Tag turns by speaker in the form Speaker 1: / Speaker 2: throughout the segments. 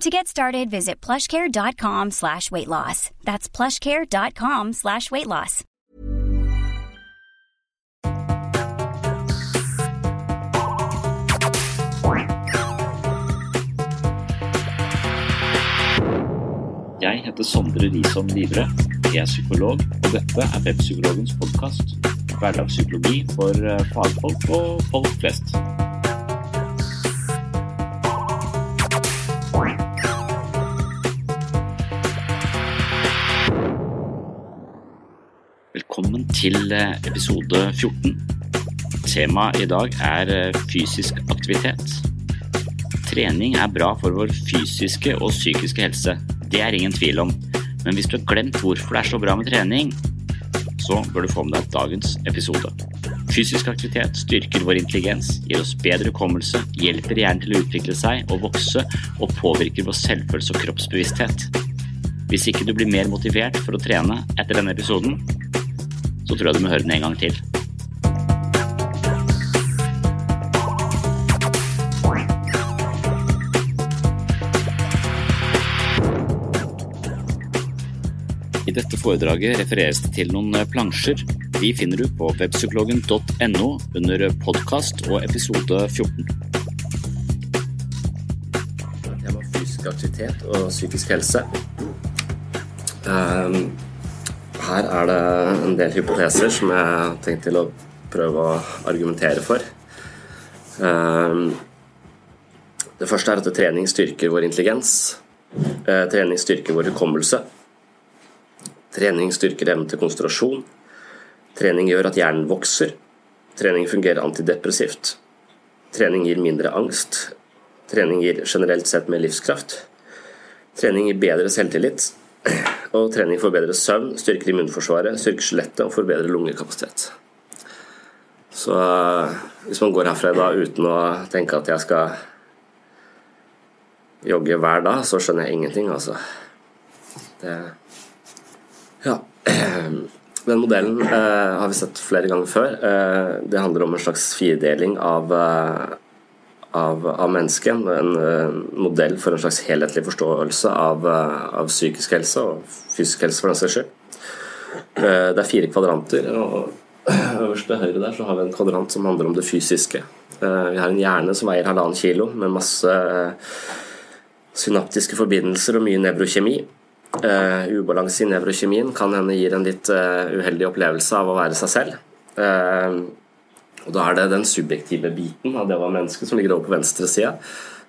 Speaker 1: To get started, visit plushcare.com slash weight loss. That's plushcare.com slash weight loss.
Speaker 2: Jeg heter Sondre Risholm Livre. Jeg er psykolog, og dette er Webpsykologens podkast. Hverdagspsykologi for eh, fagfolk og folk flest. Til eh, episode 14. Temaet i dag er eh, fysisk aktivitet. Trening er bra for vår fysiske og psykiske helse. Det er ingen tvil om. Men hvis du har glemt hvorfor det er så bra med trening, så bør du få med deg dagens episode. Fysisk aktivitet styrker vår intelligens, gir oss bedre hukommelse, hjelper hjernen til å utvikle seg og vokse, og påvirker vår selvfølelse og kroppsbevissthet. Hvis ikke du blir mer motivert for å trene etter denne episoden, så tror jeg du må høre den en gang til. I dette foredraget refereres det til noen plansjer. De finner du på webpsykologen.no under podkast og episode 14. Tema fysisk aktivitet og psykisk helse. Um, her er det en del hypoteser som jeg har tenkt til å prøve å argumentere for. Um, det første er at trening styrker vår intelligens. Uh, trening styrker vår hukommelse. Trening styrker evnen til konsentrasjon. Trening gjør at hjernen vokser. Trening fungerer antidepressivt. Trening gir mindre angst. Trening gir generelt sett mer livskraft. Trening gir bedre selvtillit. Og trening forbedrer søvn, styrker immunforsvaret, styrker skjelettet og forbedrer lungekapasitet. Så hvis man går herfra i dag uten å tenke at jeg skal jogge hver dag, så skjønner jeg ingenting, altså. Det ja. Den modellen eh, har vi sett flere ganger før. Eh, det handler om en slags firedeling av, eh, av, av mennesket. En eh, modell for en slags helhetlig forståelse av, eh, av, psykisk helse og fysisk helse, for den saks skyld. Eh, det er fire kvadranter. og Øverst til høyre der så har vi en kvadrant som handler om det fysiske. Vi har en hjerne som veier halvannen kilo, med masse synaptiske forbindelser og mye nevrokjemi. Ubalanse i nevrokjemien kan hende gir en litt uh, uheldig opplevelse av å være seg selv. Og Da er det den subjektive biten av det å være menneske som ligger over på venstre side,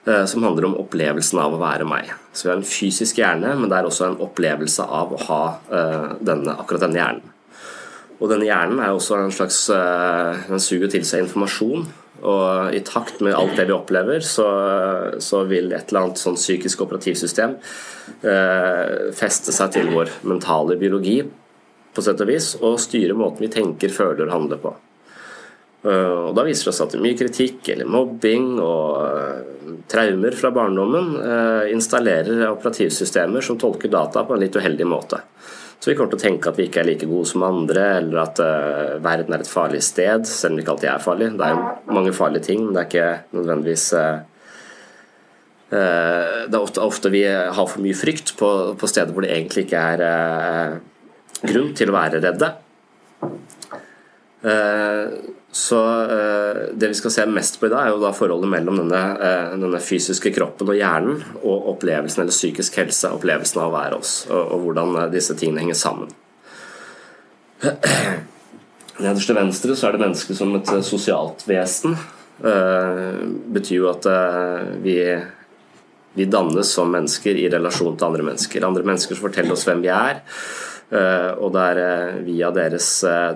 Speaker 2: som handler om opplevelsen av å være meg. Så Vi har en fysisk hjerne, men det er også en opplevelse av å ha denne, akkurat denne hjernen. Og denne hjernen er også en slags Den suger til seg informasjon. Og i takt med alt det vi opplever, så, så vil et eller annet sånn psykisk operativsystem eh, feste seg til vår mentale biologi på sett og vis, og styre måten vi tenker, føler og handler på. Uh, og Da viser det oss at mye kritikk eller mobbing og uh, traumer fra barndommen uh, installerer operativsystemer som tolker data på en litt uheldig måte. Så vi kommer til å tenke at vi ikke er like gode som andre, eller at verden er et farlig sted, selv om det ikke alltid er farlig. Det er mange farlige ting, men det er ikke nødvendigvis Det er ofte, ofte, vi har for mye frykt på, på steder hvor det egentlig ikke er grunn til å være redde. Så Det vi skal se mest på i dag, er jo da forholdet mellom denne, denne fysiske kroppen og hjernen og opplevelsen eller psykisk helse, opplevelsen av å være oss, og, og hvordan disse tingene henger sammen. Nederst til venstre så er det mennesket som et sosialt vesen. Det betyr jo at vi, vi dannes som mennesker i relasjon til andre mennesker. Andre mennesker som forteller oss hvem vi er. Og det er via deres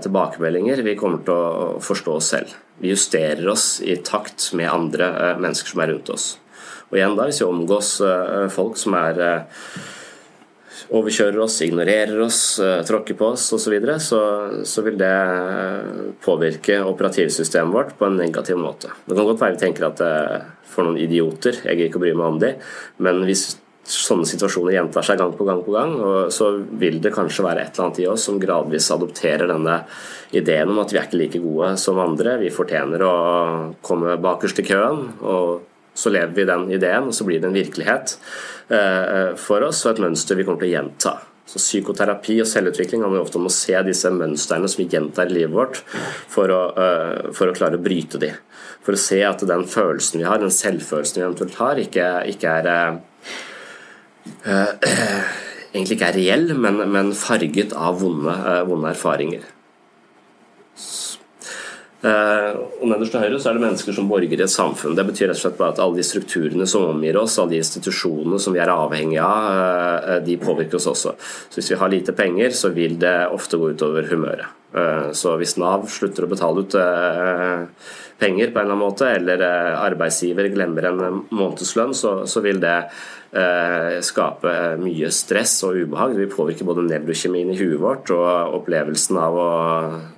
Speaker 2: tilbakemeldinger vi kommer til å forstå oss selv. Vi justerer oss i takt med andre mennesker som er rundt oss. Og igjen da, hvis vi omgås folk som er overkjører oss, ignorerer oss, tråkker på oss osv., så, videre, så så vil det påvirke operativsystemet vårt på en negativ måte. Det kan godt være vi tenker at for noen idioter, jeg gidder ikke å bry meg om de, men hvis sånne situasjoner gjentar seg gang på gang, på gang, og så vil det kanskje være et eller annet i oss som gradvis adopterer denne ideen om at vi er ikke like gode som andre, vi fortjener å komme bakerst i køen. og så lever vi den ideen, og så blir det en virkelighet for oss og et mønster vi kommer til å gjenta. Så Psykoterapi og selvutvikling handler ofte om å se disse mønstrene som vi gjentar i livet vårt, for å, for å klare å bryte de. For å se at den følelsen vi har, den selvfølelsen vi eventuelt har, ikke, ikke er egentlig ikke er reell, men, men farget av vonde, vonde erfaringer. Og Nederst til høyre så er det mennesker som borger i et samfunn. Det betyr rett og slett bare at alle de strukturene som omgir oss, alle de institusjonene som vi er avhengige av, de påvirker oss også. Så Hvis vi har lite penger, så vil det ofte gå utover humøret. Så hvis Nav slutter å betale ut penger på en eller annen måte, eller arbeidsgiver glemmer en månedslønn, så, så vil det eh, skape mye stress og ubehag. Det vil påvirke både nevrokjemien i huet vårt og opplevelsen av å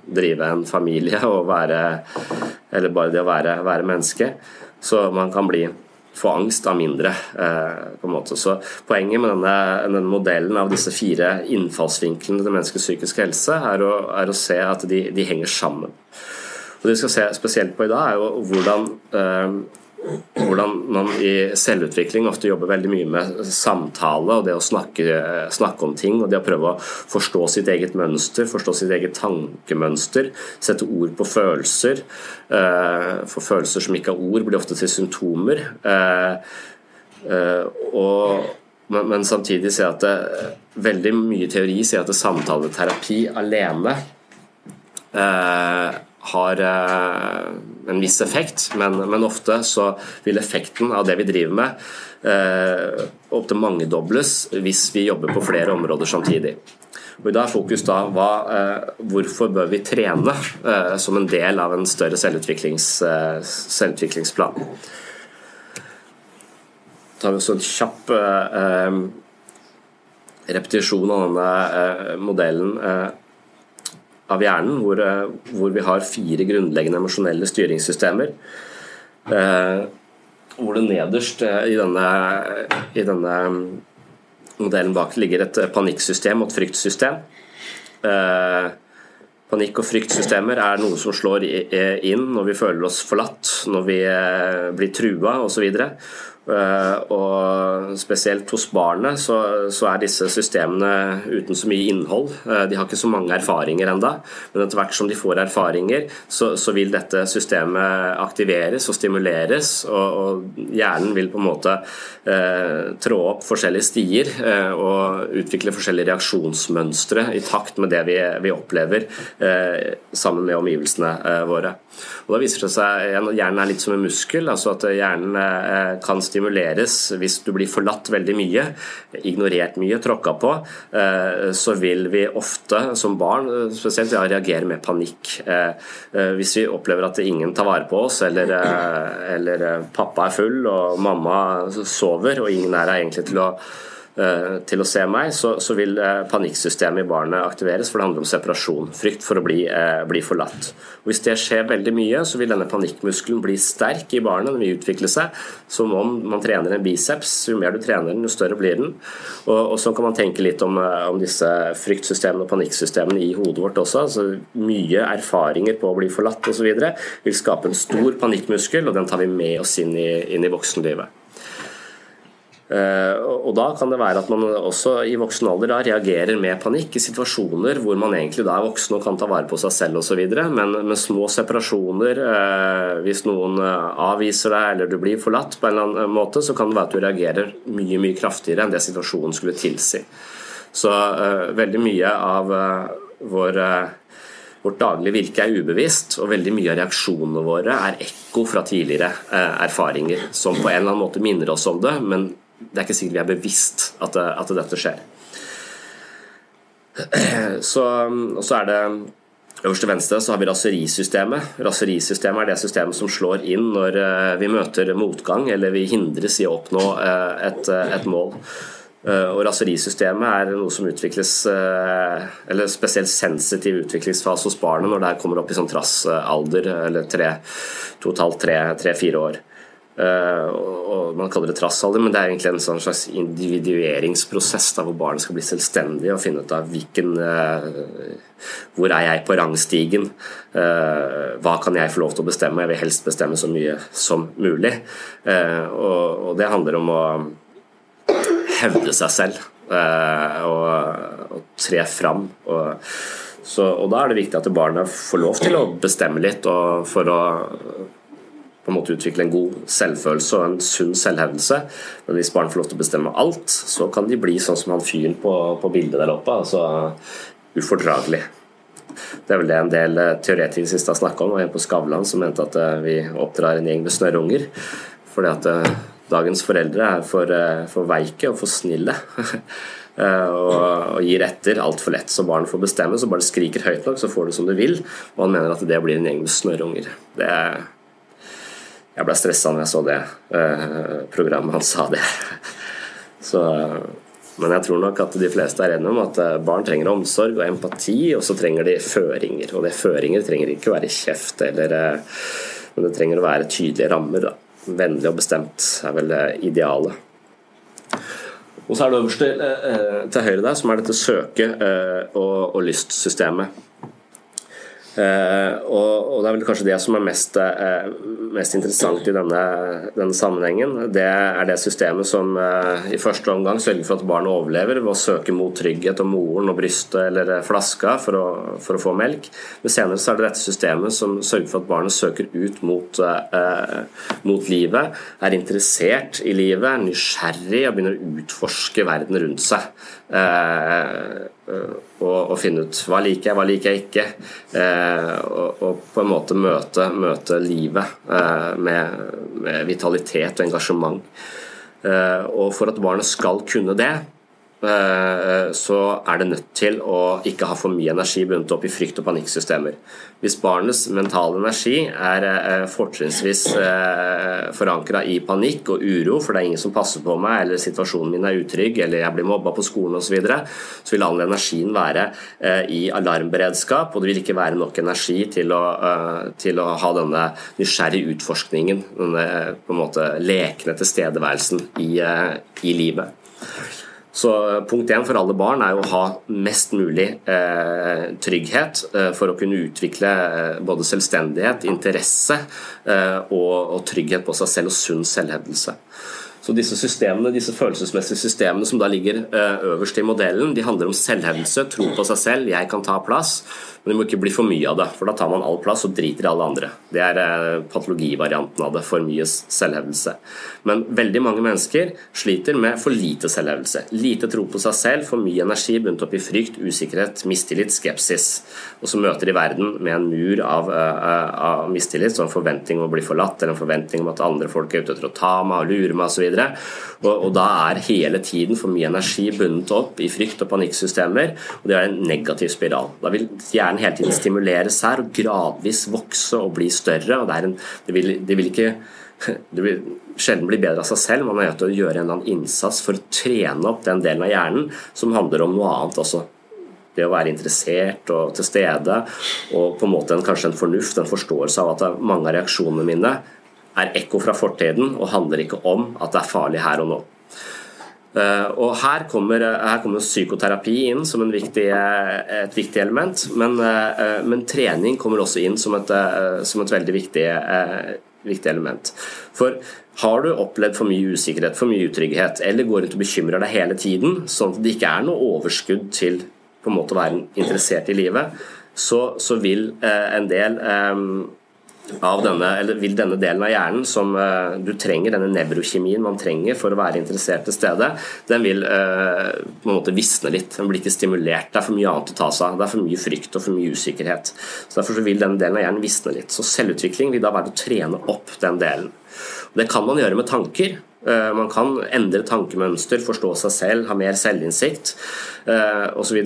Speaker 2: drive en familie og være Eller bare det å være, være menneske. Så man kan bli få angst av mindre. Eh, på en måte. Så Poenget med denne, denne, modellen av disse fire innfallsvinklene til menneskets psykiske helse er å, er å se at de, de, henger sammen. Og Det vi skal se spesielt på i dag, er jo hvordan eh, hvordan man i selvutvikling ofte jobber veldig mye med samtale og det å snakke, snakke, om ting og det å prøve å forstå sitt eget mønster, forstå sitt eget tankemønster, sette ord på følelser. Eh, for følelser som ikke har ord, blir ofte til symptomer. Eh, eh, og, men samtidig ser jeg at det, veldig mye teori sier at samtaleterapi alene har eh, en viss effekt, men, men, ofte så vil effekten av det vi driver med eh, opptil mangedobles hvis vi jobber på flere områder samtidig. Og I dag er fokus da hva, eh, hvorfor bør vi trene eh, som en del av en større selvutviklings, eh, selvutviklingsplan. Tar vi også en kjapp eh, repetisjon av denne modellen av hjernen, hvor, eh, hvor, vi har fire grunnleggende emosjonelle styringssystemer. Eh, hvor det nederst eh, i denne, i denne, modellen bak ligger et panikksystem og et fryktsystem. Eh, panikk- og fryktsystemer er noe som slår inn når vi føler oss forlatt, når vi eh, blir trua osv. Eh, og spesielt hos barnet så, så, er disse systemene uten så mye innhold. Eh, de har ikke så mange erfaringer enda, men etter hvert som de får erfaringer, så, så vil dette systemet aktiveres og stimuleres, og, og hjernen vil på en måte eh, trå opp forskjellige stier eh, og utvikle forskjellige reaksjonsmønstre i takt med det vi, vi opplever eh, sammen med omgivelsene eh, våre. Og da viser det seg at Hjernen er litt som en muskel, altså at hjernen kan stimuleres hvis du blir forlatt veldig mye, ignorert mye, tråkka på, eh, så vil vi ofte som barn spesielt ja, reagere med panikk. Eh, eh, hvis vi opplever at ingen tar vare på oss, eller, eller pappa er full og mamma sover, og ingen er her egentlig til å Eh, til å se meg, så, så, vil eh, panikksystemet i barnet aktiveres, for det handler om separasjon. Frykt for å bli, eh, bli, forlatt. Og Hvis det skjer veldig mye, så vil denne panikkmuskelen bli sterk i barnet. Den vil utvikle seg som om man trener en biceps. Jo mer du trener den, jo større blir den. Og, og Så kan man tenke litt om, om disse fryktsystemene og panikksystemene i hodet vårt også. Altså, mye erfaringer på å bli forlatt osv. vil skape en stor panikkmuskel, og den tar vi med oss inn i, inn i voksenlivet. Eh, og Da kan det være at man også i voksen alder da reagerer med panikk i situasjoner hvor man egentlig da er voksen og kan ta vare på seg selv osv. Men med små separasjoner, eh, hvis noen eh, avviser deg eller du blir forlatt på en eller annen måte, så kan det være at du reagerer mye mye kraftigere enn det situasjonen skulle tilsi. Så veldig mye av vår Vårt daglige virke er ubevisst, og veldig mye av reaksjonene våre er ekko fra tidligere erfaringer, som på en eller annen måte minner oss om det, men det er ikke sikkert vi er bevisst at, at dette skjer. Så, og så er det Øverst til venstre så har vi raserisystemet. Raserisystemet er det systemet som slår inn når eh, vi møter motgang eller vi hindres i å oppnå eh, et, et mål. Eh, og Raserisystemet er noe som utvikles eller spesielt sensitiv utviklingsfase hos barnet når det kommer opp i sånn trassalder, eller tre, to og et halvt, tre-fire år. Uh, og Man kaller det trassalder, men det er egentlig en sånn slags individueringsprosess da, hvor barnet skal bli selvstendig og finne ut av hvilken uh, Hvor er jeg på rangstigen? Uh, hva kan jeg få lov til å bestemme? Jeg vil helst bestemme så mye som mulig. Og, det handler om å hevde seg selv og tre fram. Og, så, og da er det viktig at barnet får lov til å bestemme litt og for å på en måte utvikle en god selvfølelse og en sunn selvhevdelse. Men hvis barn får lov til å bestemme alt, så kan de bli sånn som han fyren på, på bildet der oppe. altså ufordragelig. Det er vel det en del eh, teoretikere sist har snakka om, og en på Skavlan som mente at eh, vi oppdrar en gjeng med snørrunger. Fordi at eh, dagens foreldre er for, for veike og for snille. og, og gir etter altfor lett, så barn får bestemme. Så bare skriker høyt nok, så får du som du vil. Og han mener at det blir en gjeng med snørrunger. Det er jeg ble stressa når jeg så det uh, programmet han sa det. Så, men jeg tror nok at de fleste er enige om at eh, barn trenger omsorg og empati, og så trenger de føringer. Og det føringer trenger ikke å være kjeft, eller, uh, men det trenger å være tydelige rammer. Da. Vennlig og bestemt er vel idealet. Og så er det øverst til, til høyre der, som er dette søke- og, og lystsystemet. Uh, og, og, Det er vel kanskje det som er mest, uh, mest interessant i denne, denne, sammenhengen. Det er det systemet som uh, i første omgang sørger for at barnet overlever ved å søke mot trygghet og moren og brystet eller flaska for å, for å få melk. Men senere så er det dette systemet som sørger for at barnet søker ut mot, mot livet, er interessert i livet, er nysgjerrig og begynner å utforske verden rundt seg. Og, og, finne ut hva liker jeg, hva liker jeg ikke. Eh, og, og, på en måte møte, møte livet eh, med, med, vitalitet og engasjement. Eh, og for at barnet skal kunne det, Eh, så er det nødt til å ikke ha for mye energi bundet opp i frykt- og panikksystemer. Hvis barnets mentale energi er eh, fortrinnsvis eh, forankra i panikk og uro, for det er ingen som passer på meg, eller situasjonen min er utrygg, eller jeg blir mobba på skolen osv., så, videre, så vil all energien være i alarmberedskap, og det vil ikke være nok energi til å, til å ha denne nysgjerrige utforskningen, denne på en måte lekne tilstedeværelsen i, i livet. Så eh, punkt én for alle barn er å ha mest mulig eh, trygghet eh, for å kunne utvikle eh, både selvstendighet, interesse eh, og, og, trygghet på seg selv og sunn selvhevdelse. Så disse systemene, disse følelsesmessige systemene som da ligger eh, øverst i modellen, de handler om selvhevdelse, tro på seg selv, jeg kan ta plass. Men det må ikke bli for mye av det, for da tar man all plass og driter i alle andre. Det er eh, patologivarianten av det, for mye selvhevdelse. Men veldig mange mennesker sliter med for lite selvhevdelse. Lite tro på seg selv, for mye energi bundet opp i frykt, usikkerhet, mistillit, skepsis. Og så møter de verden med en mur av, uh, av mistillit, sånn en forventning om å bli forlatt, eller en forventning om at andre folk er ute etter å ta meg og lure meg osv. Og, og, og da er hele tiden for mye energi bundet opp i frykt- og panikksystemer, og det er en negativ spiral. Da vil gjerne hjernen hele tiden stimuleres her og gradvis vokse og bli større. og det, en, det, vil, det vil ikke det vil sjelden bli bedre av seg selv, man er nødt til å gjøre en eller annen innsats for å trene opp den delen av hjernen som handler om noe annet også. Det å være interessert og til stede, og på en måte en, kanskje en fornuft, en forståelse av at mange av reaksjonene mine er ekko fra fortiden og handler ikke om at det er farlig her og nå. Eh, og her kommer, her kommer, psykoterapi inn som viktig, et viktig element, men, eh, men, trening kommer også inn som et, eh, som et veldig viktig, viktig, element. For har du opplevd for mye usikkerhet, for mye utrygghet, eller går rundt og bekymrer deg hele tiden, sånn at det ikke er noe overskudd til på en måte å være interessert i livet, så, så vil en del av denne, eller vil denne delen av hjernen som uh, du trenger, denne nevrokjemien man trenger for å være interessert til stede, den vil uh, på en måte visne litt. Den blir ikke stimulert. Det er for mye annet å ta seg av. Det er for mye frykt og for mye usikkerhet. Så Derfor så vil denne delen av hjernen visne litt. Så selvutvikling vil da være å trene opp den delen. Det kan man gjøre med tanker. Uh, man kan endre tankemønster, forstå seg selv, ha mer selvinnsikt osv.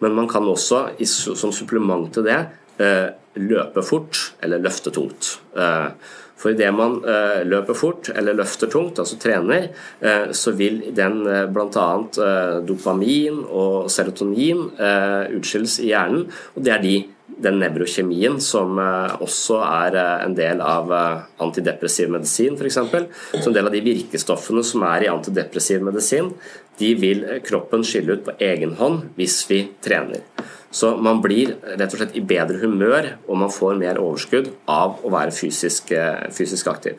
Speaker 2: Men man kan også, som supplement til det, løpe fort eller løfte tungt. Eh, for idet man eh, løper fort eller løfter tungt, altså trener, eh, så vil den bl.a. dopamin og serotonin utskilles i hjernen. Og det er de, den nevrokjemien som også er en del av antidepressiv medisin, f.eks. Så en del av de virkestoffene som er i antidepressiv medisin, de vil kroppen skille ut på egen hånd hvis vi trener. Så man blir rett og slett i bedre humør og man får mer overskudd av å være fysisk, eh, fysisk aktiv.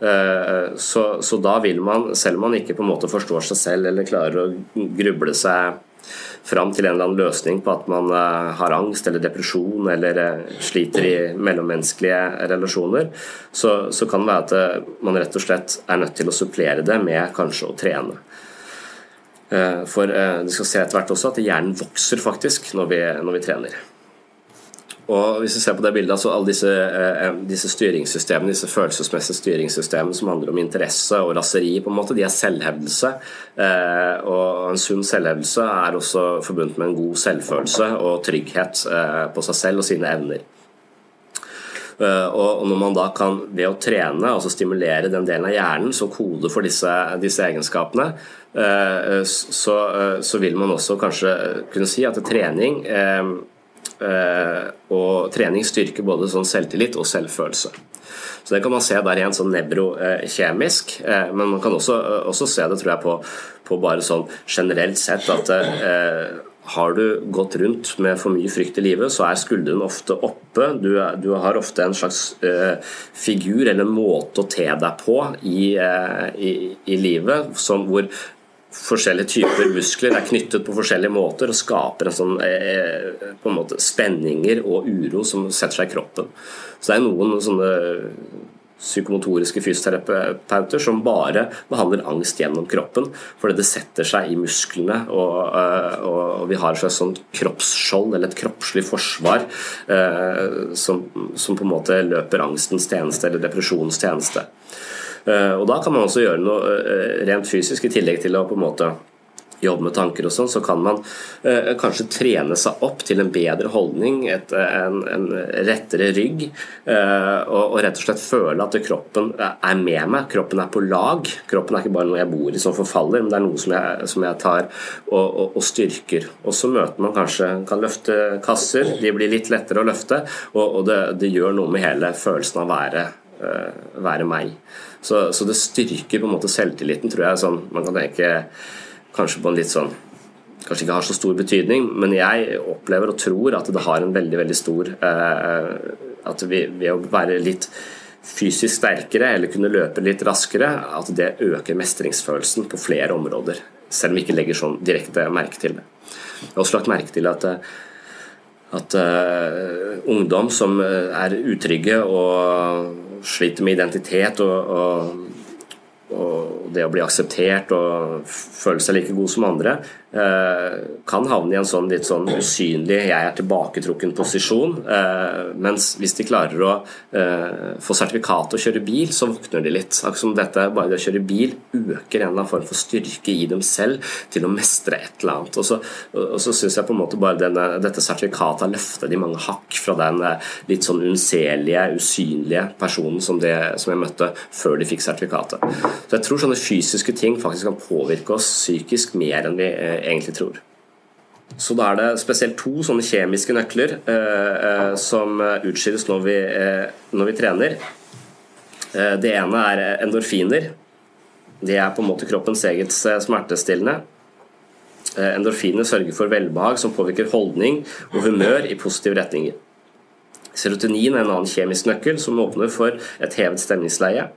Speaker 2: Eh, så, så, da vil man, selv om man ikke på en måte forstår seg selv eller klarer å gruble seg fram til en eller annen løsning på at man eh, har angst eller depresjon eller sliter i mellommenneskelige relasjoner, så, så kan det være at man rett og slett er nødt til å supplere det med kanskje å trene. Eh, for eh, du skal se etter hvert også at hjernen vokser faktisk når vi, når vi trener. Og hvis vi ser på det bildet, så alle disse, eh, disse, styringssystemene, disse følelsesmessige styringssystemene som handler om interesse og raseri, på en måte, de er selvhevdelse. Og en sunn selvhevdelse er også forbundet med en god selvfølelse og trygghet på seg selv og sine evner. Og når man da kan ved å trene, altså stimulere den delen av hjernen som koder for disse, disse egenskapene, Eh, så, eh, så, vil man også kanskje kunne si at trening eh, og trening styrker både sånn selvtillit og selvfølelse. Så Det kan man se der igjen sånn nevrokjemisk, men man kan også, også, se det tror jeg på, på bare sånn generelt sett at eh, har du gått rundt med for mye frykt i livet, så er skuldrene ofte oppe. Du, du har ofte en slags eh, figur eller måte å te deg på i, eh, i, i livet som, hvor forskjellige typer muskler er knyttet på forskjellige måter og skaper en sånn eh, på en måte spenninger og uro som setter seg i kroppen. Så det er noen sånne psykomotoriske fysioterapeuter som bare behandler angst gjennom kroppen, fordi det setter seg i musklene, og, eh, og vi har et sånt kroppsskjold, eller et kroppslig forsvar, eh, som, som, på en måte løper angstens tjeneste eller depresjonens tjeneste. Eh, og Da kan man også gjøre noe rent fysisk, i tillegg til å på en måte jobbe med tanker og sånn, så kan man eh, kanskje trene seg opp til en bedre holdning, et, en, en, rettere rygg, eh, og, og, rett og slett føle at kroppen er med meg, kroppen er på lag. Kroppen er ikke bare noe jeg bor i som forfaller, men det er noe som jeg, som jeg tar og, og, og, styrker. Og så møter man kanskje kan løfte kasser, de blir litt lettere å løfte, og, det, det, gjør noe med hele følelsen av å være, være meg. Så, så, det styrker på en måte selvtilliten, tror jeg. Sånn, man kan tenke kanskje på en litt sånn Kanskje ikke har så stor betydning, men jeg opplever og tror at det har en veldig veldig stor eh, At vi, ved å være litt fysisk sterkere eller kunne løpe litt raskere, at det øker mestringsfølelsen på flere områder. Selv om vi ikke legger sånn direkte merke til det. Jeg har også lagt merke til at at uh, ungdom som er utrygge og sliter med identitet og, og, og, det å bli akseptert og føle seg like god som andre, kan havne i en sånn litt sånn usynlig, jeg er tilbaketrukken posisjon. Eh, mens hvis de klarer å eh, få sertifikat og kjøre bil, så våkner de litt. Akkurat som dette, bare det å kjøre bil øker en eller annen form for styrke i dem selv til å mestre et eller annet. Og så, og så syns jeg på en måte bare denne, dette sertifikatet har løftet de mange hakk fra den litt sånn unnselige, usynlige personen som, det, som jeg møtte før de fikk sertifikatet. Så jeg tror sånne fysiske ting faktisk kan påvirke oss psykisk mer enn vi egentlig tror. Så da er det spesielt to sånne kjemiske nøkler eh, eh som utskilles når vi, eh, når vi trener. Eh, det ene er endorfiner. Det er på en måte kroppens eget smertestillende. Endorfiner sørger for velbehag som påvirker holdning og humør i positive retninger. Serotonin er en annen kjemisk nøkkel som åpner for et hevet stemningsleie.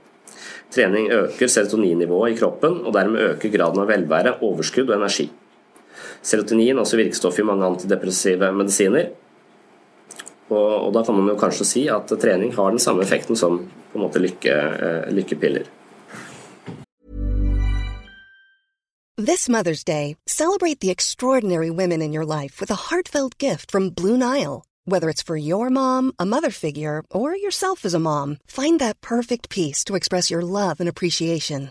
Speaker 2: Trening øker serotoninnivået i kroppen, og dermed øker graden av velvære, overskudd og energi. Serotonin, altså virkestoff i mange antidepressive medisiner. Og, og, da kan man jo kanskje si at trening har den samme effekten som på en måte lykke, eh, lykkepiller.
Speaker 3: This Mother's Day, celebrate the extraordinary women in your life with a heartfelt gift from Blue Nile. Whether it's for your mom, a mother figure, or yourself as a mom, find that perfect piece to express your love and appreciation.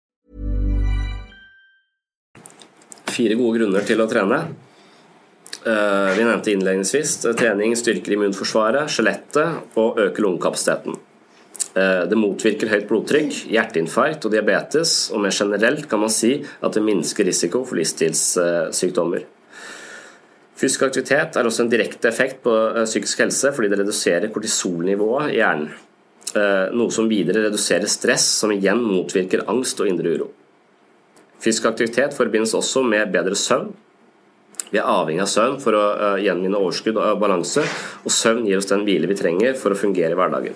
Speaker 2: Fire gode grunner til å trene. Eh, vi nevnte innledningsvis trening styrker immunforsvaret, skjelettet og øker lungekapasiteten. Eh, det motvirker høyt blodtrykk, hjerteinfarkt og diabetes, og mer generelt kan man si at det minsker risiko for livsstilssykdommer. Fysisk aktivitet er også en direkte effekt på eh, psykisk helse fordi det reduserer kortisolnivået i hjernen. Noe som videre reduserer stress, som igjen motvirker angst og indre uro. Fysisk aktivitet forbindes også med bedre søvn. Vi er avhengig av søvn for å gjenvinne overskudd og balanse, og søvn gir oss den hvile vi trenger for å fungere i hverdagen.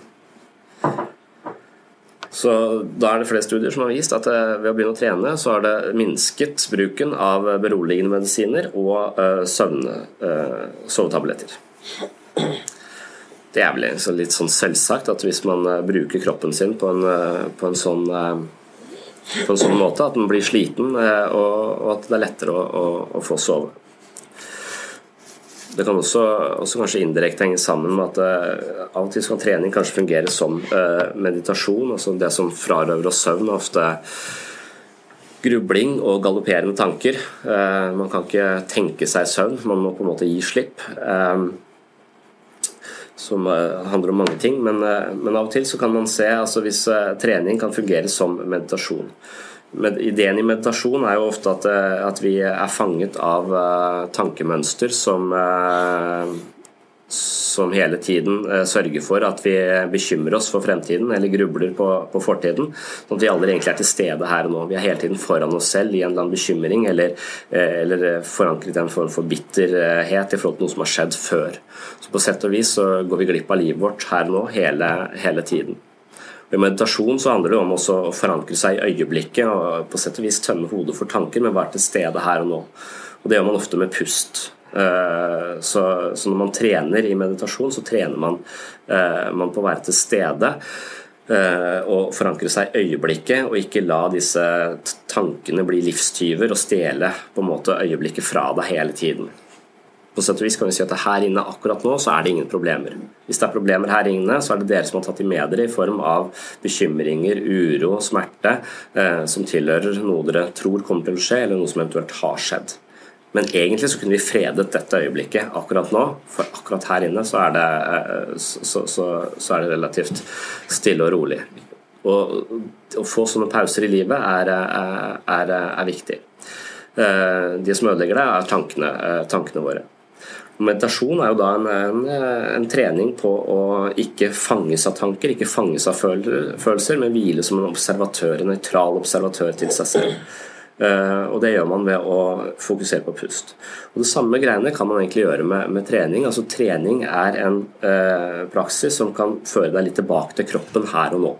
Speaker 2: Så Da er det flere studier som har vist at eh, ved å begynne å trene, så har det minsket bruken av beroligende medisiner og eh, eh, sovetabletter. Det er vel litt sånn selvsagt at hvis man bruker kroppen sin på en, på en, sånn, på en sånn måte at en blir sliten, og, at det er lettere å, å, få sove. Det kan også, også, kanskje indirekte henge sammen med at uh, av og til kan trening kanskje fungere som uh, meditasjon. altså Det som frarøver oss søvn, er ofte grubling og galopperende tanker. Uh, man kan ikke tenke seg søvn, man må på en måte gi slipp. Som handler om mange ting, men, men, av og til så kan man se altså hvis trening kan fungere som meditasjon. Ideen i meditasjon er jo ofte at, eh, at vi er fanget av uh, tankemønster som, uh, som hele tiden uh, sørger for at vi bekymrer oss for fremtiden eller grubler på, på, fortiden. Sånn at vi aldri egentlig er til stede her og nå. Vi er hele tiden foran oss selv i en eller annen bekymring eller, eller forankret i en form for bitterhet i forhold til noe som har skjedd før. Så På sett og vis så går vi glipp av livet vårt her og nå hele, hele tiden. I meditasjon så handler det om å forankre seg i øyeblikket og på sett og vis tømme hodet for tanker, men være til stede her og nå. Og Det gjør man ofte med pust. Eh, så, når man trener i meditasjon, så trener man, eh, man på å være til stede. og forankre seg i øyeblikket, og ikke la disse tankene bli livstyver og stjele på en måte øyeblikket fra deg hele tiden på sett og vis kan vi si at her inne akkurat nå så er det ingen problemer. Hvis det er problemer her inne, så er det dere som har tatt de med dere i form av bekymringer, uro, smerte, eh, som tilhører noe dere tror kommer til å skje, eller noe som eventuelt har skjedd. Men egentlig så kunne vi fredet dette øyeblikket akkurat nå, for akkurat her inne så er det, eh, så, så, så er det relativt stille og rolig. Og Å få sånne pauser i livet er, er, er, er viktig. Eh, de som ødelegger det, er tankene, eh, tankene våre. Meditasjon er jo da en, en, en, trening på å ikke fanges av tanker, ikke fanges av følelser, men hvile som en observatør, en nøytral observatør til seg selv. Uh, og Det gjør man ved å fokusere på pust. Og Det samme greiene kan man egentlig gjøre med, med trening. Altså Trening er en eh, praksis som kan føre deg litt tilbake til kroppen her og nå.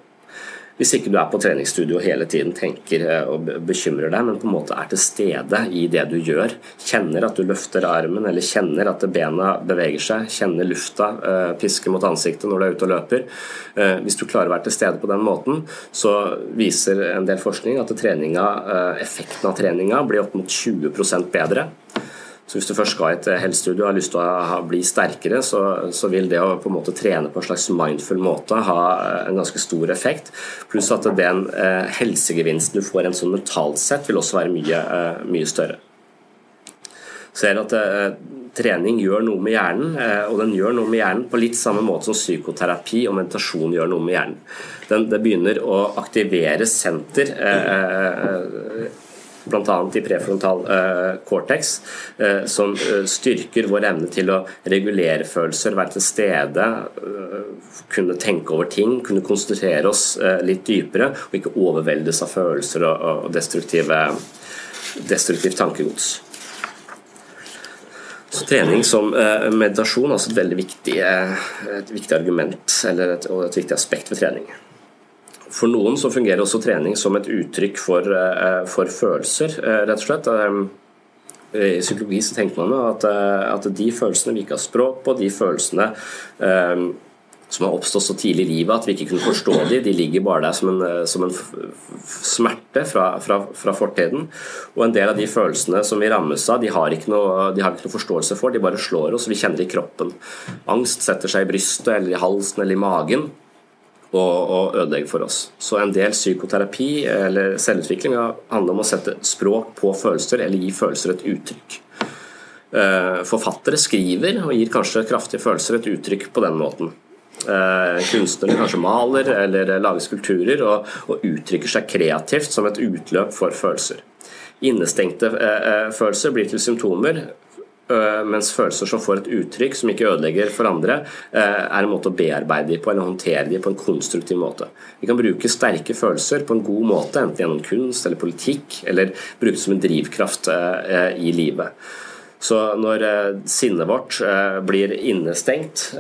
Speaker 2: Hvis ikke du er på treningsstudio hele tiden tenker eh, og bekymrer deg, men på en måte er til stede i det du gjør, kjenner at du løfter armen eller kjenner at bena beveger seg, kjenner lufta uh, piske mot ansiktet når du er ute og løper. Uh, hvis du klarer å være til stede på den måten, så viser en del forskning at treninga, effekten av treninga blir opp mot 20% bedre. Så hvis du først skal i et helsestudio og har lyst til å bli sterkere, så, så, vil det å på en måte trene på en slags mindful måte ha eh, en ganske stor effekt. Pluss at den eh, helsegevinsten du får en sånn mentalt sett, vil også være mye, eh, mye større. Ser at eh, trening gjør noe med hjernen, eh, og den gjør noe med hjernen på litt samme måte som psykoterapi og meditasjon gjør noe med hjernen. Den, det begynner å aktivere senter eh, bl.a. i prefrontal uh, cortex, uh, som uh, styrker vår evne til å regulere følelser, være til stede, kunne tenke over ting, kunne konsentrere oss litt dypere, og ikke overveldes av følelser og, destruktivt tankegods. Så trening som meditasjon er altså et veldig viktig, et viktig argument eller et, et viktig aspekt ved trening. For noen så fungerer også trening som et uttrykk for, eh, for følelser, eh, rett og slett. Eh, I psykologi så tenker man at, at de følelsene vi ikke har språk på, de følelsene som har oppstått så tidlig i livet at vi ikke kunne forstå dem, de ligger bare der som en, som en smerte fra, fra, fra, fortiden. Og en del av de følelsene som vi rammes av, de har, ikke noe, de har ikke noe forståelse for, de bare slår oss, vi kjenner det i kroppen. Angst setter seg i brystet eller i halsen eller i magen og, og ødelegge for oss. Så en del psykoterapi eller selvutvikling handler om å sette språk på følelser eller gi følelser et uttrykk. Eh, forfattere skriver og gir kanskje kraftige følelser et uttrykk på den måten. Eh, kunstnere kanskje maler eller lager skulpturer og, og uttrykker seg kreativt som et utløp for følelser. Innestengte eh, følelser blir til symptomer mens følelser som får et uttrykk som ikke ødelegger for andre, eh, er en måte å bearbeide dem på eller håndtere dem på en konstruktiv måte. Vi kan bruke sterke følelser på en god måte, enten gjennom kunst eller politikk, eller bruke det som en drivkraft eh, i livet. Så når sinnet vårt blir innestengt,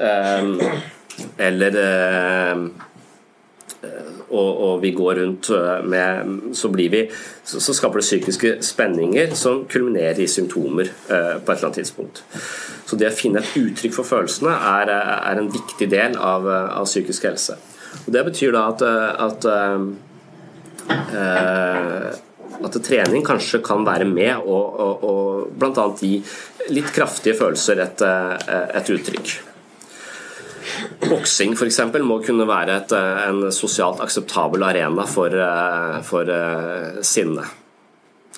Speaker 2: eller og, og, vi går rundt øh, med Så blir vi så, så, skaper det psykiske spenninger som kulminerer i symptomer eh, på et eller annet tidspunkt. Så det å finne et uttrykk for følelsene er, er en viktig del av, av, psykisk helse. Og Det betyr da at, at eh, at trening kanskje kan være med og, og, og bl.a. gi litt kraftige følelser et, et uttrykk. Boksing f.eks. må kunne være et, eh, en sosialt akseptabel arena for, eh, for eh, sinne.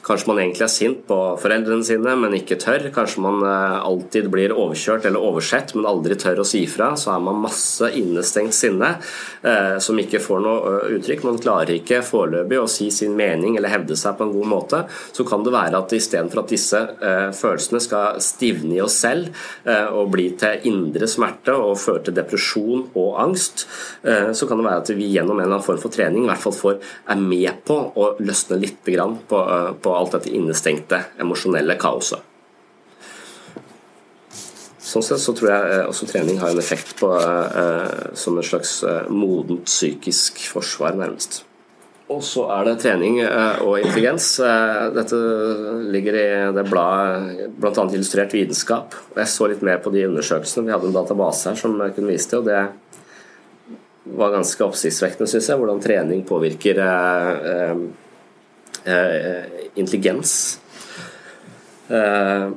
Speaker 2: Kanskje man egentlig er sint på foreldrene sine, men ikke tør. Kanskje man eh, alltid blir overkjørt eller oversett, men aldri tør å si fra. Så er man masse innestengt sinne eh, som ikke får noe eh, uttrykk. Man klarer ikke foreløpig å si sin mening eller hevde seg på en god måte. Så kan det være at istedenfor at disse eh, følelsene skal stivne i oss selv eh, og bli til indre smerte og føre til depresjon og angst, eh, så kan det være at vi gjennom en eller annen form for trening i hvert fall får, er med på å løsne litt på, på alt dette innestengte emosjonelle kaoset. Sånn sett så tror jeg eh, også trening har en effekt på, eh, som en slags eh, modent psykisk forsvar, nærmest. Og så er det trening eh, og intelligens. Eh, dette ligger i det bladet bl.a. Illustrert vitenskap. Jeg så litt mer på de undersøkelsene. Vi hadde en database her som jeg kunne vise til. og det var ganske oppsiktsvekkende, syns jeg. Hvordan trening påvirker eh, eh, intelligens. Eh,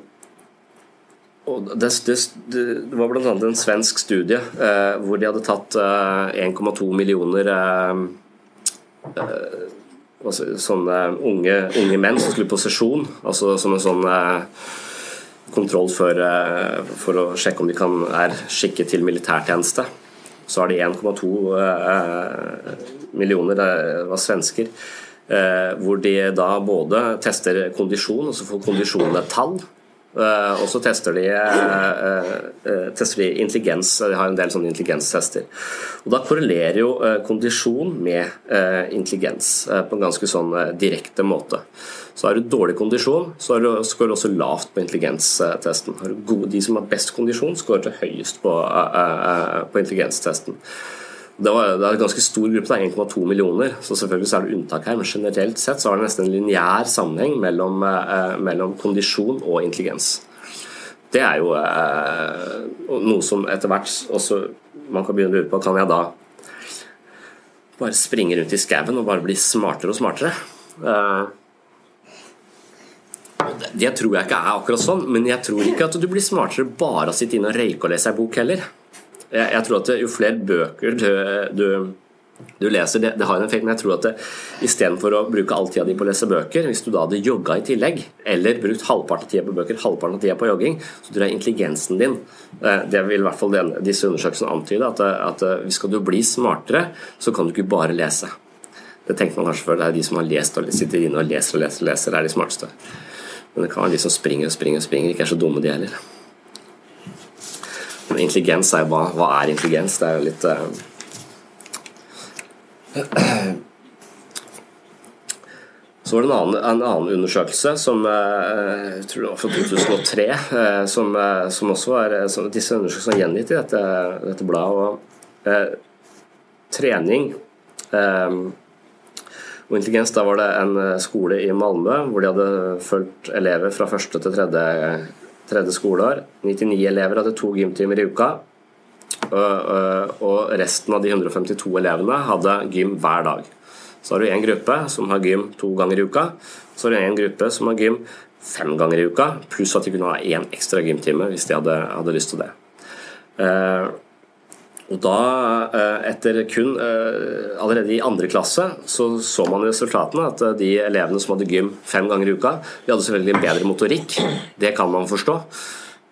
Speaker 2: og det, det, det var bl.a. en svensk studie eh, hvor de hadde tatt 1,2 millioner sånne unge, unge, menn som skulle på sesjon, altså som en sånn kontroll for, for, å sjekke om de kan, er skikket til militærtjeneste så har de 1,2 eh, millioner, det var svensker, eh, hvor de da både tester kondisjon, og så får kondisjonen et tall. Uh, og så tester de, uh, tester de, intelligens. De har en del sånne intelligenstester. Og Da korrelerer jo kondisjon med intelligens på en ganske sånn direkte måte. Så har du dårlig kondisjon, så skårer du også lavt på intelligenstesten. De som har best kondisjon, skårer høyest på, på intelligenstesten. Det, var, det er en ganske stor gruppe, 1,2 millioner, så selvfølgelig så er det unntak her. Men generelt sett så er det nesten en lineær sammenheng mellom, eh, mellom, kondisjon og intelligens. Det er jo eh, noe som etter hvert også man kan begynne å lure på Kan jeg da bare springe rundt i skauen og bare bli smartere og smartere? Eh, det tror jeg ikke er akkurat sånn, men jeg tror ikke at du blir smartere bare av å sitte inne og røyke og lese ei bok heller jeg, jeg, tror at jo flere bøker du, du, du leser, det, det, har en effekt, men jeg tror at istedenfor å bruke all tida di på å lese bøker, hvis du da hadde jogga i tillegg, eller brukt halvparten av tida på bøker, halvparten av tida på jogging, så tror jeg intelligensen din eh, Det vil i hvert fall den, disse undersøkelsene antyde, at, at skal du bli smartere, så kan du ikke bare lese. Det tenker man kanskje før. Det er de som har lest og sitter inne og leser og leser, og leser, er de smarteste. Men det kan være de som springer og springer og springer, ikke er så dumme, de heller. Intelligens er jo hva, hva er intelligens? Det er jo litt uh, Så var det en annen, en annen undersøkelse som uh, jeg tror det var fra 2003, uh, eh, som, som, også var som Disse undersøkelsene er gjengitt i dette, dette bladet. Og, trening og intelligens, da var det en skole i Malmö hvor de hadde fulgt elever fra første til tredje tredje skoleår. 99 elever hadde to gymtimer i uka. Og resten av de 152 elevene hadde gym hver dag. Så har du en gruppe som har gym to ganger i uka. Så har du en gruppe som har gym fem ganger i uka, pluss at de kunne ha én ekstra gymtime hvis de hadde, hadde lyst til det. Og da, eh, etter kun eh, Allerede i andre klasse så så man resultatene. At eh, de elevene som hadde gym fem ganger i uka, de hadde selvfølgelig en bedre motorikk. Det kan man forstå.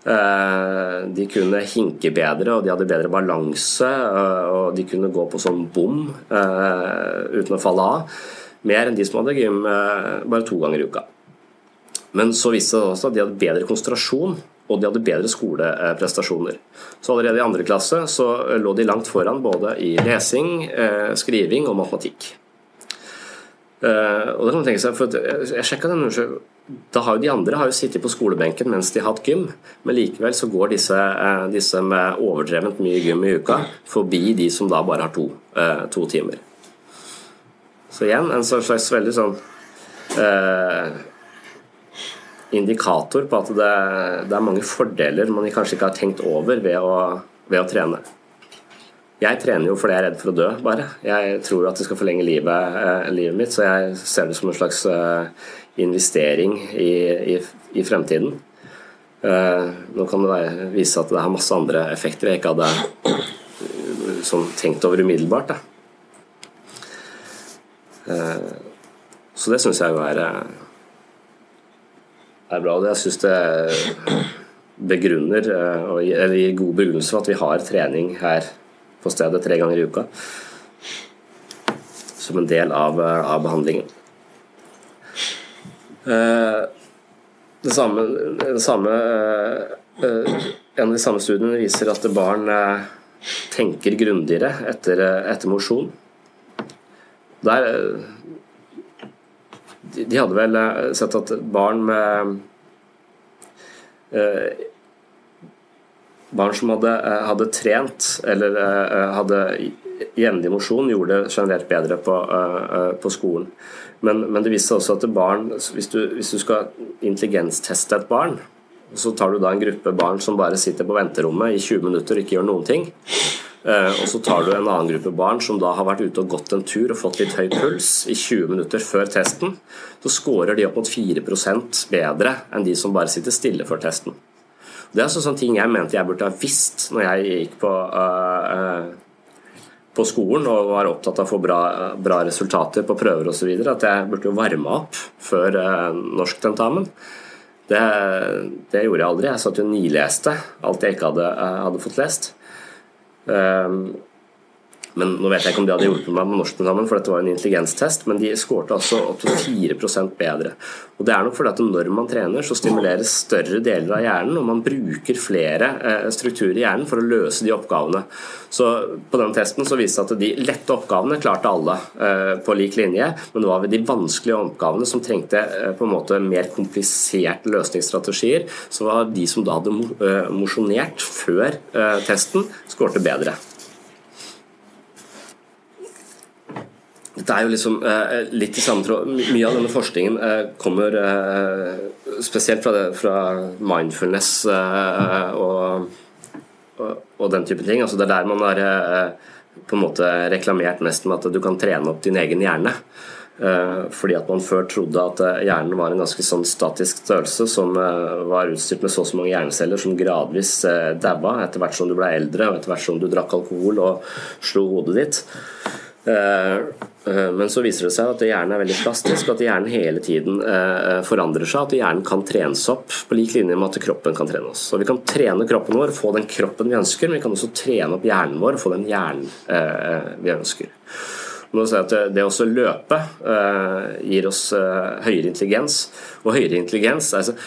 Speaker 2: De kunne hinke bedre, og de hadde bedre balanse. Og de kunne gå på sånn bom uten å falle av. Mer enn de som hadde gym bare to ganger i uka. Men så viste det også at de hadde bedre konsentrasjon og de hadde bedre skoleprestasjoner. Så allerede i andre klasse så lå de langt foran både i lesing, eh, skriving og matematikk. Eh, og det kan man tenke seg, for jeg sjekka den da har jo De andre har jo sittet på skolebenken mens de har hatt gym, men likevel så går disse, eh, disse med overdrevent mye gym i uka forbi de som da bare har to, to timer. Så igjen en slags veldig sånn indikator på at det, det, er mange fordeler man kanskje ikke har tenkt over ved å, ved å, trene. Jeg trener jo fordi jeg er redd for å dø, bare. Jeg tror at det skal forlenge livet, eh, livet mitt, så jeg ser det som en slags eh, investering i, i, i fremtiden. Eh, nå kan det være, vise at det har masse andre effekter jeg ikke hadde sånn, tenkt over umiddelbart. Så det syns jeg jo er er bra. Jeg syns det begrunner, eh, eller gir god begrunnelse for at vi har trening her på stedet tre ganger i uka. Som en del av, eh, av behandlingen. Eh, det samme, det samme, en av de samme studiene viser at barn tenker grundigere etter, etter mosjon. Der de hadde vel eh, sett at barn med eh, Barn som hadde, eh, hadde trent eller hadde jevnlig mosjon, gjorde det generelt bedre på, på skolen. Men, men, det viste også at barn hvis du, hvis du skal intelligensteste et barn, så tar du da en gruppe barn som bare sitter på venterommet i 20 minutter og ikke gjør noen ting. Eh, og så tar du en annen gruppe barn som da har vært ute og gått en tur og fått litt høy puls i 20 minutter før testen. Så scorer de opp mot 4% bedre enn de som bare sitter stille før testen. Det er sånne ting jeg mente jeg burde ha visst når jeg gikk på, uh, på skolen og var opptatt av å få bra, bra resultater på prøver osv. At jeg burde jo varme opp før uh, norsktentamen. Det, det, gjorde jeg aldri. Jeg satt jo og nileste alt jeg ikke hadde, uh, hadde fått lest. Um, men Nå vet jeg ikke om de hadde hjulpet meg med norskprogrammen, for dette var en intelligenstest, men de skårte altså opp til 4% bedre. Og Det er nok fordi at når man trener, så stimuleres større deler av hjernen, og man bruker flere eh, strukturer i hjernen for å løse de oppgavene. Så På den testen så viste det at de lette oppgavene klarte alle eh, på lik linje, men det var ved de vanskelige oppgavene som trengte eh, på en måte mer kompliserte løsningsstrategier, så var de som da hadde mosjonert før testen, skårte bedre. Dette er jo liksom eh, litt i samme tråd. Mye av denne forskningen eh, kommer eh, spesielt fra, det, fra mindfulness eh, og, og, og, den type ting. Altså det er der man har eh, på en måte reklamert mest med at du kan trene opp din egen hjerne. Eh, fordi at man før trodde at hjernen var en ganske sånn statisk størrelse som var utstyrt med så og så mange hjerneceller som gradvis daua etter hvert som du ble eldre og etter hvert som du drakk alkohol og slo hodet ditt. Eh, eh, men så viser det seg at hjernen er veldig plastisk, at hjernen hele tiden eh, forandrer seg. At hjernen kan trenes opp på lik linje med at kroppen kan trene oss. Så Vi kan trene kroppen vår, få den kroppen vi ønsker, men vi kan også trene opp hjernen vår få den hjernen vi ønsker. Det å løpe gir oss høyere intelligens. Og høyere intelligens altså,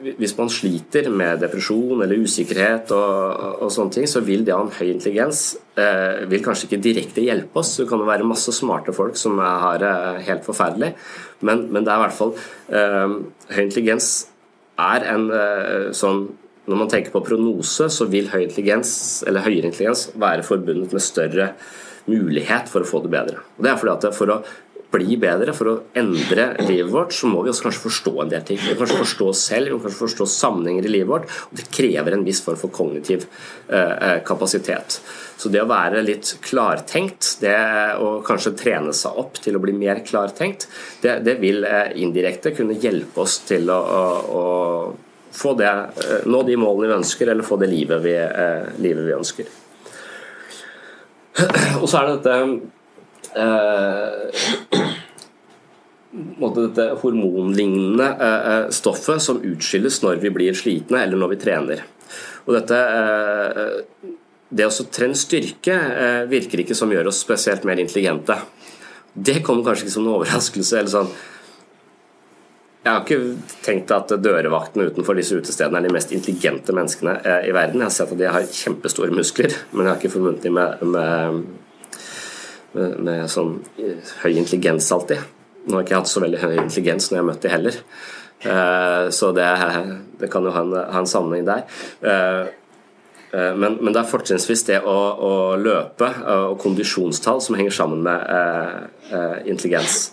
Speaker 2: hvis man sliter med depresjon eller usikkerhet og, og, sånne ting, så vil det å ha en høy intelligens eh, vil kanskje ikke direkte hjelpe oss. Det kan være masse smarte folk som har det helt forferdelig, men, men, det er i hvert fall eh, Høy intelligens er en eh, sånn Når man tenker på prognose, så vil høy intelligens, eller høyere intelligens være forbundet med større mulighet for å få det bedre. Og det er fordi at For å bli bedre, for å endre livet vårt, så må vi også kanskje forstå en del ting. Vi må kanskje forstå oss selv, vi må kanskje forstå sammenhenger i livet vårt. og Det krever en viss form for kognitiv eh, eh, kapasitet. Så det å være litt klartenkt, det å kanskje trene seg opp til å bli mer klartenkt, det, det vil eh, indirekte kunne hjelpe oss til å, å, å få det, nå de målene vi ønsker, eller få det livet vi, livet vi ønsker. Og så er det dette eh, dette hormonlignende eh, eh, stoffet som utskilles når vi blir slitne eller når vi trener. Og dette eh, det å trene styrke virker ikke som gjør oss spesielt mer intelligente. Det kommer kanskje ikke som en overraskelse. eller sånn jeg har ikke tenkt at dørevaktene utenfor disse utestedene er de mest intelligente menneskene i verden. Jeg har sett at de har kjempestore muskler, men jeg har ikke forbundet dem med, med med, med sånn eh, høy intelligens alltid. Nå har jeg ikke hatt så veldig høy intelligens når jeg har møtt de heller, uh, så det, det, kan jo ha en, ha en sammenheng der. Uh, men, men, det er fortrinnsvis det å, å, løpe og kondisjonstall som henger sammen med intelligens.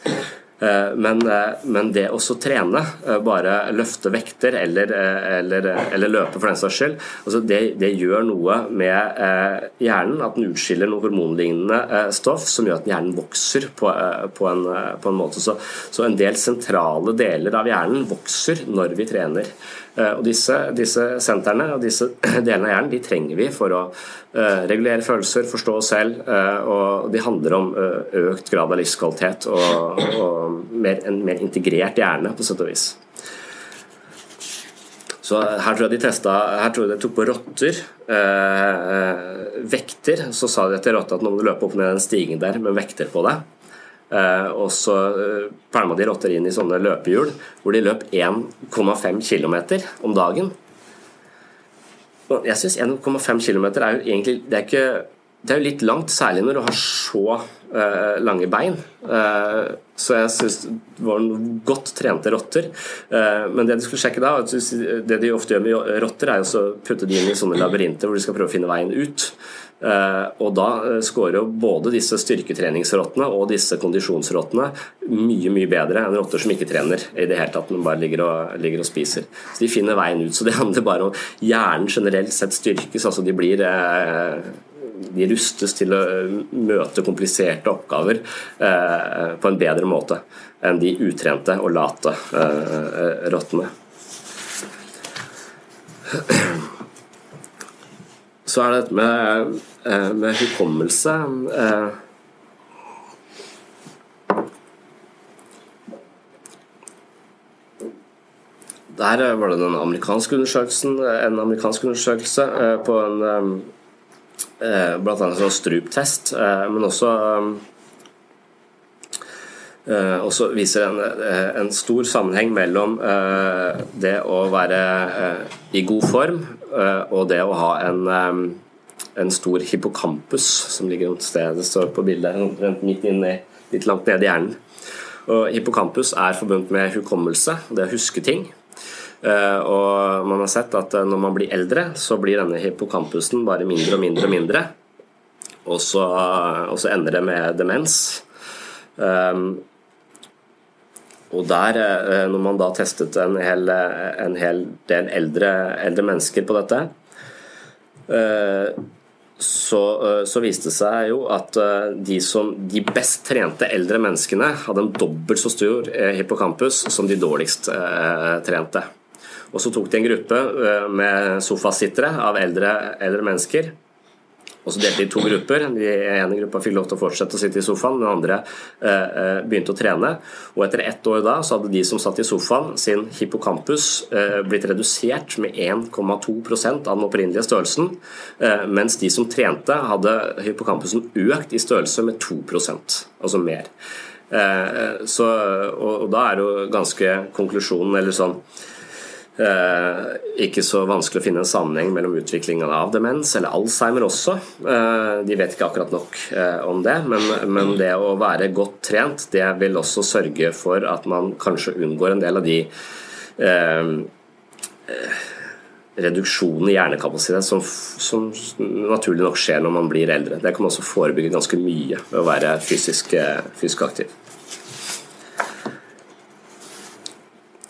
Speaker 2: Eh, men, eh, men, det å trene, eh, bare løfte vekter eller, eller, eller løpe for den saks skyld, altså det, det, gjør noe med hjernen. At den utskiller noe hormonlignende stoff som gjør at hjernen vokser på, på, en, på en, måte. Så, så en del sentrale deler av hjernen vokser når vi trener. Eh, og disse, disse sentrene og disse delene av hjernen de trenger vi for å uh, regulere følelser, forstå oss selv, uh, og de handler om økt grad av livskvalitet og, og mer, en mer integrert hjerne, på sett og vis. Så her tror jeg de testa, her tror jeg de tok på rotter, vekter. Så sa de til rotta at nå må du løpe opp ned den stigen der med vekter på deg. Uh, og så uh, pælma de rotter inn i sånne løpehjul hvor de løp 1,5 km om dagen. Og jeg syns 1,5 km er jo egentlig det er, ikke, det er jo litt langt, særlig når du har så uh, lange bein. så jeg syns det var noen godt trente rotter. men det de skulle sjekke da, det de ofte gjør med rotter, er å putte de inn i sånne labyrinter hvor de skal prøve å finne veien ut. Eh, og da scorer skårer jo både disse styrketreningsrottene og disse kondisjonsrottene mye mye bedre enn rotter som ikke trener i det hele tatt, men bare ligger og, ligger og, spiser. Så De finner veien ut. Så det handler bare om hjernen generelt sett styrkes. altså De blir eh, de rustes til å møte kompliserte oppgaver på en bedre måte enn de utrente og late rottene. Så er det dette med, med hukommelse. Der var det den amerikanske undersøkelsen, en amerikansk undersøkelse eh, på en eh, blant annet en sånn struptest, eh, men også også viser en, en, stor sammenheng mellom det å være i god form og det å ha en, en stor hippocampus som ligger et sted det står på bildet, midt inni, litt langt nede i hjernen. Og hippocampus er forbundet med hukommelse, det å huske ting. Eh, og man har sett at eh, når man blir eldre, så blir denne hippocampusen bare mindre og mindre og mindre. Og så, og så ender det med demens. Um, og der, når man da testet en hel, en hel del eldre, eldre, mennesker på dette, så, så, viste det seg jo at de, som, de best trente eldre menneskene hadde en dobbelt så stor hippocampus som de dårligst trente. Og så tok de en gruppe eh, med sofasittere av eldre, eldre mennesker. Og så delte de i to grupper. Den ene gruppa fikk lov til å fortsette å sitte i sofaen, den andre eh, eh, begynte å trene. Og etter ett år da så hadde de som satt i sofaen, sin hippocampus eh, blitt redusert med 1,2% av den opprinnelige størrelsen, eh, mens de som trente, hadde hippocampusen økt i størrelse med 2% altså mer. Eh, så, og, og da er jo ganske konklusjonen, eller sånn ikke så vanskelig å finne en sammenheng mellom utviklingen av demens, eller Alzheimer også. Eh, de vet ikke akkurat nok eh, om det, men, men, det å være godt trent, det vil også sørge for at man kanskje unngår en del av de eh, reduksjonen i hjernekapasitet som, som, naturlig nok skjer når man blir eldre. Det kan man også forebygge ganske mye ved å være fysisk, fysisk aktiv.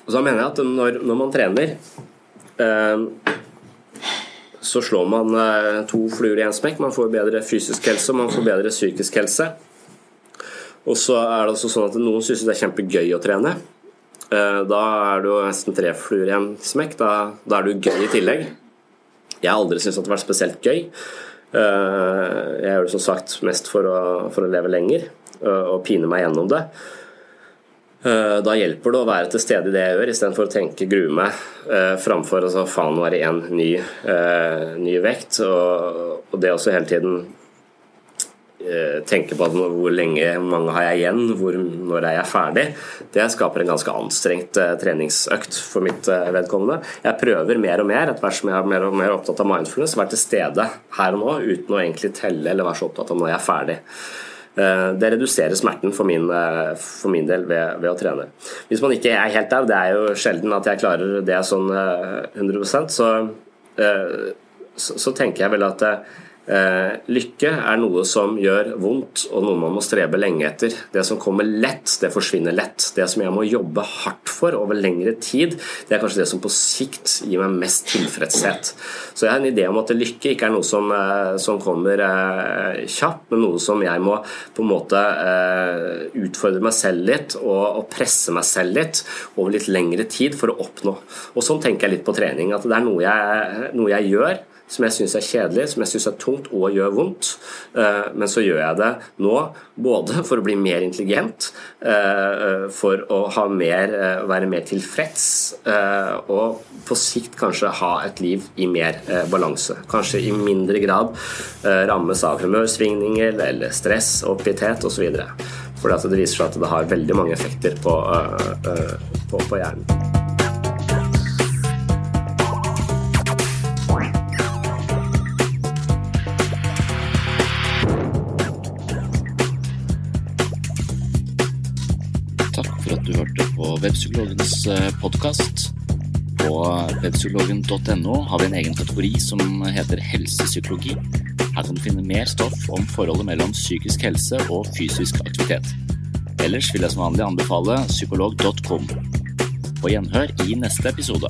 Speaker 2: Og så mener jeg at når, når man trener, eh, så slår man eh, to fluer i én smekk. Man får bedre fysisk helse, og man får bedre psykisk helse. Og så er det også sånn at noen syns det er kjempegøy å trene. Eh, da er det jo nesten tre fluer i en smekk. Da, da, er du gøy i tillegg. Jeg har aldri syntes at det har vært spesielt gøy. Eh, jeg gjør det som sagt mest for å, for å leve lenger eh, og pine meg gjennom det. Eh, da hjelper det å være til stede i det jeg gjør, istedenfor å tenke grue meg eh, framfor altså, faen være én ny, eh, ny, vekt. Og, og det også hele tiden tenke på hvor lenge mange har jeg igjen, hvor, når er jeg ferdig, det skaper en ganske anstrengt treningsøkt for mitt vedkommende. Jeg prøver mer og mer, etter hvert som jeg er mer og mer opptatt av mindfulness, være til stede her og nå uten å egentlig telle eller være så opptatt av når jeg er ferdig. Eh, det reduserer smerten for min, eh, for min del ved, ved, å trene. Hvis man ikke er helt der, det er jo sjelden at jeg klarer det sånn 100 eh, så, så, så tenker jeg vel at lykke er noe som gjør vondt, og noe man må strebe lenge etter. Det som kommer lett, det forsvinner lett. Det som jeg må jobbe hardt for over lengre tid, det er kanskje det som på sikt gir meg mest tilfredshet. Så jeg har en idé om at lykke ikke er noe som, eh, som kommer eh, kjapt, men noe som jeg må på en måte eh, utfordre meg selv litt og, og, presse meg selv litt over litt lengre tid for å oppnå. Og sånn tenker jeg litt på trening, at det er noe jeg, noe jeg gjør som jeg syns er kjedelig, som jeg syns er tungt og gjør vondt. Eh, men så gjør jeg det nå både for å bli mer intelligent, eh, for å mer, eh, være mer tilfreds, og på sikt kanskje ha et liv i mer balanse. Kanskje i mindre grad rammes av humørsvingninger eller stress, oppgitthet osv. For det viser seg at det har veldig mange effekter på, på, på hjernen.
Speaker 4: Webpsykologens eh, podkast. På webpsykologen.no har vi en egen kategori som heter helsepsykologi. Her kan du finne mer stoff om forholdet mellom psykisk helse og fysisk aktivitet. Ellers vil jeg som vanlig anbefale psykolog.com. På gjenhør i neste episode.